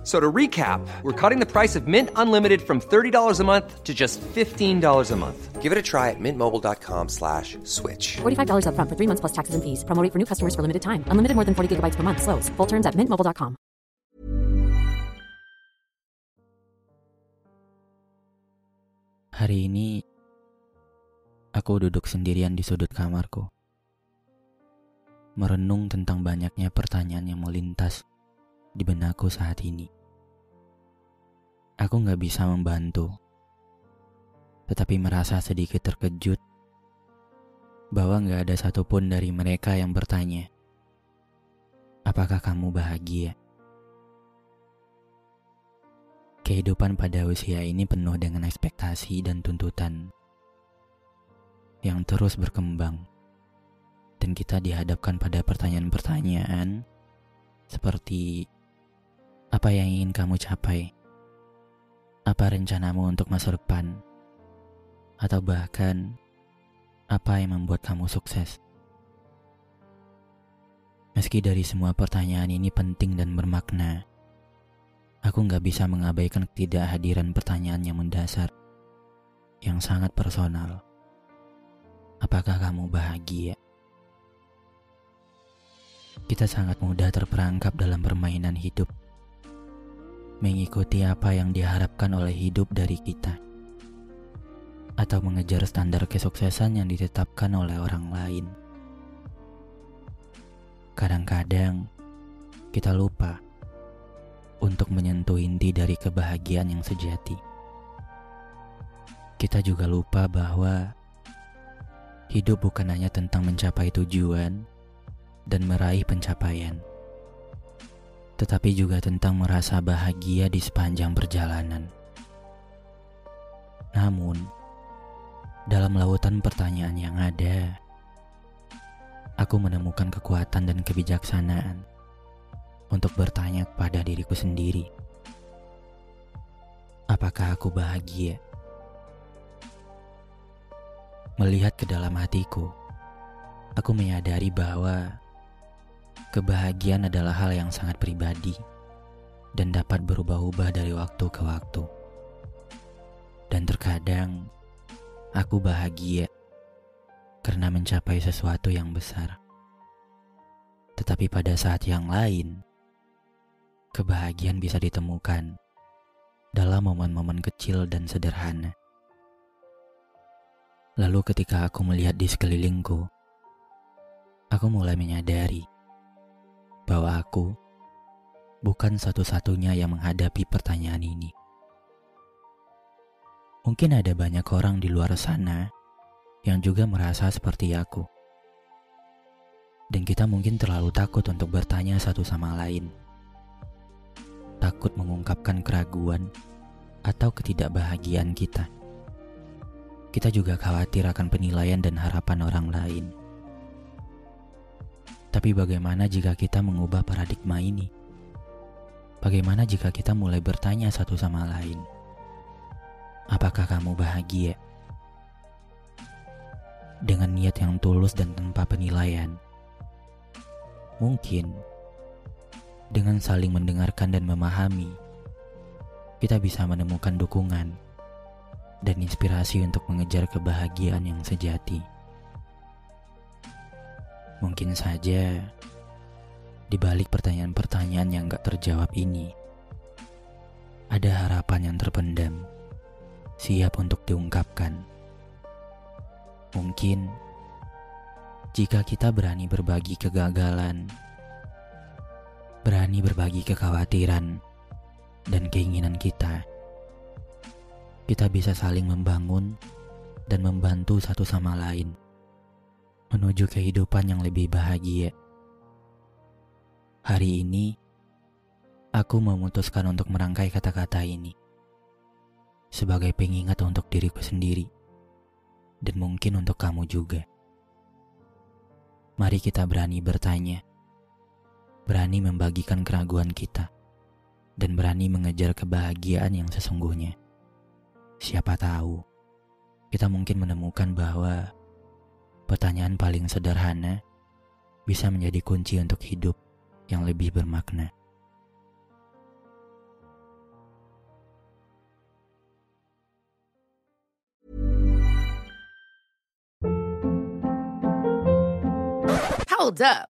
F- So to recap, we're cutting the price of Mint Unlimited from $30 a month to just $15 a month. Give it a try at mintmobile.com slash switch. $45 upfront for three months plus taxes and fees. Promo rate for new customers for limited time. Unlimited more than 40 gigabytes per month. Slows. Full terms at mintmobile.com. Hari ini aku duduk sendirian di sudut kamarku. Merenung tentang banyaknya pertanyaan yang melintas di benakku saat ini. Aku nggak bisa membantu, tetapi merasa sedikit terkejut bahwa nggak ada satupun dari mereka yang bertanya, apakah kamu bahagia? Kehidupan pada usia ini penuh dengan ekspektasi dan tuntutan yang terus berkembang. Dan kita dihadapkan pada pertanyaan-pertanyaan seperti apa yang ingin kamu capai? Apa rencanamu untuk masa depan? Atau bahkan apa yang membuat kamu sukses? Meski dari semua pertanyaan ini penting dan bermakna, Aku nggak bisa mengabaikan ketidakhadiran pertanyaan yang mendasar, yang sangat personal. Apakah kamu bahagia? Kita sangat mudah terperangkap dalam permainan hidup, mengikuti apa yang diharapkan oleh hidup dari kita, atau mengejar standar kesuksesan yang ditetapkan oleh orang lain. Kadang-kadang kita lupa untuk menyentuh inti dari kebahagiaan yang sejati. Kita juga lupa bahwa hidup bukan hanya tentang mencapai tujuan dan meraih pencapaian, tetapi juga tentang merasa bahagia di sepanjang perjalanan. Namun, dalam lautan pertanyaan yang ada, aku menemukan kekuatan dan kebijaksanaan untuk bertanya kepada diriku sendiri, apakah aku bahagia? Melihat ke dalam hatiku, aku menyadari bahwa kebahagiaan adalah hal yang sangat pribadi dan dapat berubah-ubah dari waktu ke waktu. Dan terkadang aku bahagia karena mencapai sesuatu yang besar. Tetapi pada saat yang lain, kebahagiaan bisa ditemukan dalam momen-momen kecil dan sederhana. Lalu, ketika aku melihat di sekelilingku, aku mulai menyadari bahwa aku bukan satu-satunya yang menghadapi pertanyaan ini. Mungkin ada banyak orang di luar sana yang juga merasa seperti aku, dan kita mungkin terlalu takut untuk bertanya satu sama lain takut mengungkapkan keraguan atau ketidakbahagiaan kita. Kita juga khawatir akan penilaian dan harapan orang lain. Tapi bagaimana jika kita mengubah paradigma ini? Bagaimana jika kita mulai bertanya satu sama lain? Apakah kamu bahagia? Dengan niat yang tulus dan tanpa penilaian. Mungkin dengan saling mendengarkan dan memahami, kita bisa menemukan dukungan dan inspirasi untuk mengejar kebahagiaan yang sejati. Mungkin saja di balik pertanyaan-pertanyaan yang gak terjawab ini, ada harapan yang terpendam, siap untuk diungkapkan. Mungkin jika kita berani berbagi kegagalan berani berbagi kekhawatiran dan keinginan kita, kita bisa saling membangun dan membantu satu sama lain menuju kehidupan yang lebih bahagia. Hari ini, aku memutuskan untuk merangkai kata-kata ini sebagai pengingat untuk diriku sendiri dan mungkin untuk kamu juga. Mari kita berani bertanya berani membagikan keraguan kita, dan berani mengejar kebahagiaan yang sesungguhnya. Siapa tahu, kita mungkin menemukan bahwa pertanyaan paling sederhana bisa menjadi kunci untuk hidup yang lebih bermakna. Hold up.